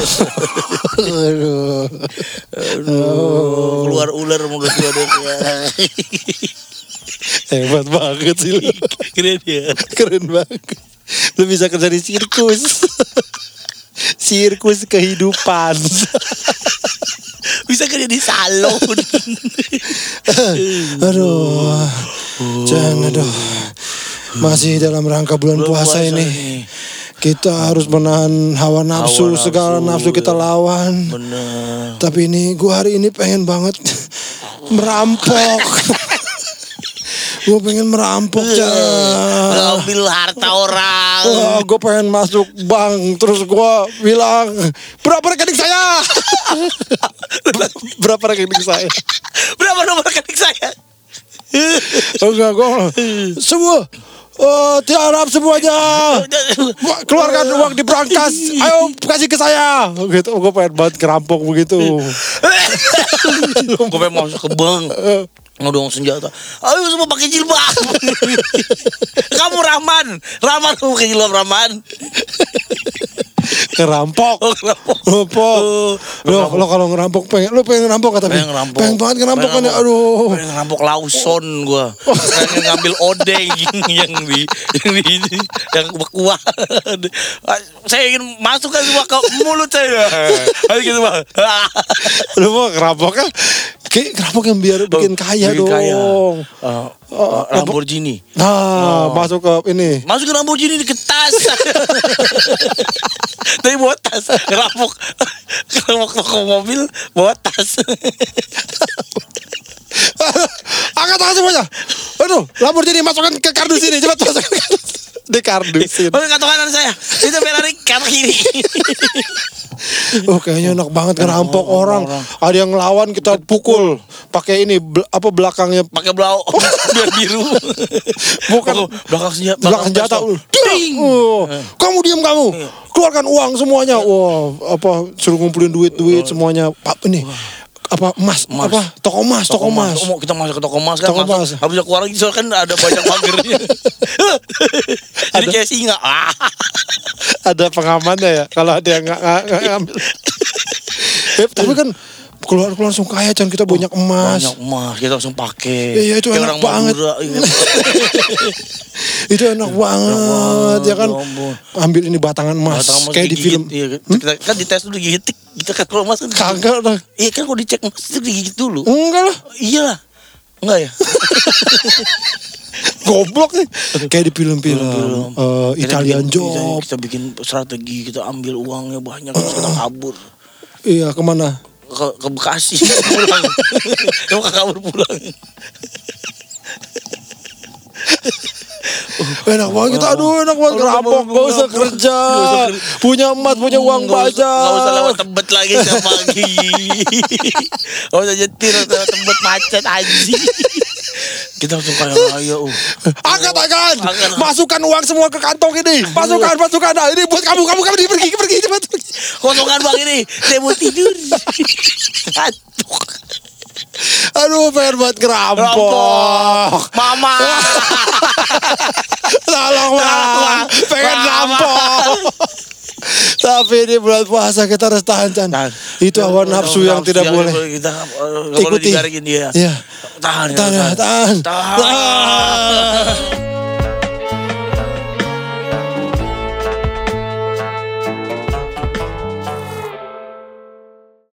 Aduh. Aduh, keluar ular mulut gua deh. Hebat banget sih lu. Keren ya. Keren banget. Lu bisa kerja di sirkus. Sirkus kehidupan. Bisa kerja di salon. Aduh. Jangan aduh. Masih dalam rangka bulan Belum puasa, ini. nih. Kita harus menahan hawa nafsu, nafsu, segala nafsu kita ya. lawan. Bener. Tapi ini gua hari ini pengen banget merampok. gua pengen merampok, Chan. Ngambil harta orang. Wah, gue pengen masuk bank terus gua bilang berapa rekening saya? berapa rekening saya? Berapa nomor rekening saya? Oh, enggak, gue semua oh, tiarap semuanya. Wah, Keluarkan uang di brankas. Ayo kasih ke saya. Gitu, gue pengen banget kerampok begitu. Gue pengen masuk ke bank. Ngodong senjata. Ayo semua pakai jilbab. Kamu Rahman. Rahman kamu pakai jilbab Rahman. Kerampok. Oh, kenapa? Ngerampok. Oh, Lo, lo kalau ngerampok pengen, lo pengen ngerampok kata Pengen ngerampok. Pengen banget ngerampok kan ya. Aduh. Pengen ngerampok Lawson gua. Pengen ngambil odeng yang di yang di yang bekuah. Saya ingin masukkan semua ke mulut saya. Ayo gitu, Bang. Lo mau ngerampok kan? Kayak ngerampok yang biar bikin kaya Bikin dong. kaya. Oh, eh, Lamborghini. Nah, masuk ke ini. Masukin Lamborghini di ke tas. Tapi bawa tas. Ngerampok. Ngerampok toko mobil. Bawa tas. Angkat tangan semuanya. Aduh, Lamborghini masukkan ke kardus ini. Cepat masukkan ke kardus. Di kardusin. Masuk kantong kanan saya. Itu Ferrari kantong kiri. Oh, kayaknya enak banget ngerampok Oh, orang. orang. Ada yang ngelawan kita pukul. Pakai ini bel- apa belakangnya Pakai blau. Biar biru. Bukan. Belakang senjata. belakang senjata. Ding. Oh, kamu diam kamu. Keluarkan uang semuanya. Wah, apa suruh ngumpulin duit-duit semuanya. Pak ini apa emas, Emas. apa toko emas, toko emas. Oh, mau kita masuk ke toko emas kan Toko emas. Habis keluar lagi soalnya kan ada banyak pagernya. Jadi Ada. kayak singa. Ah. ada pengamannya ya kalau ada yang nggak ngambil. Eh, tapi kan keluar keluar langsung kaya Chan kita banyak emas. Banyak emas kita langsung pakai. Iya, itu Kayak enak orang banget. Madura, iya. Itu enak banget ya kan. ya. Ambil ini batangan emas kayak di film. Iya, kita kan dites dulu digigit. Kita kan kalau emas kan. Kagak lah. Iya kan kalau dicek emas itu digigit dulu. Enggak lah. Iya lah. Enggak ya? Goblok nih. Kayak di film-film Film. eh, Kita Italian bikin- Job. Kita, bikin strategi, kita ambil uangnya banyak, terus kita kabur. Iya, ke mana? ke, ke Bekasi pulang emang kabur pulang Enak banget kita, aduh enak banget. Aduh, aduh, gak usah kerja, punya emas, punya uang banyak. nggak usah lewat tebet lagi setiap pagi nggak usah nyetir lewat tebet macet aja kita langsung kaya raya uh. Angkat tangan, masukkan uang semua ke kantong ini, masukkan, masukkan. Nah, ini buat kamu, kamu, kamu pergi, pergi, pergi, cepat. kosongan bang ini saya mau tidur. Ngantuk Aduh, pengen buat ngerampok. rampok mama Bang, pengen rampok. Tapi ini bulan puasa kita harus tahan, Chan. Tahan. Itu hawa nafsu yang tidak yang boleh. kita boleh Ikuti. digaringin dia Iya. tahan ya, Tahan, ya, tahan. tahan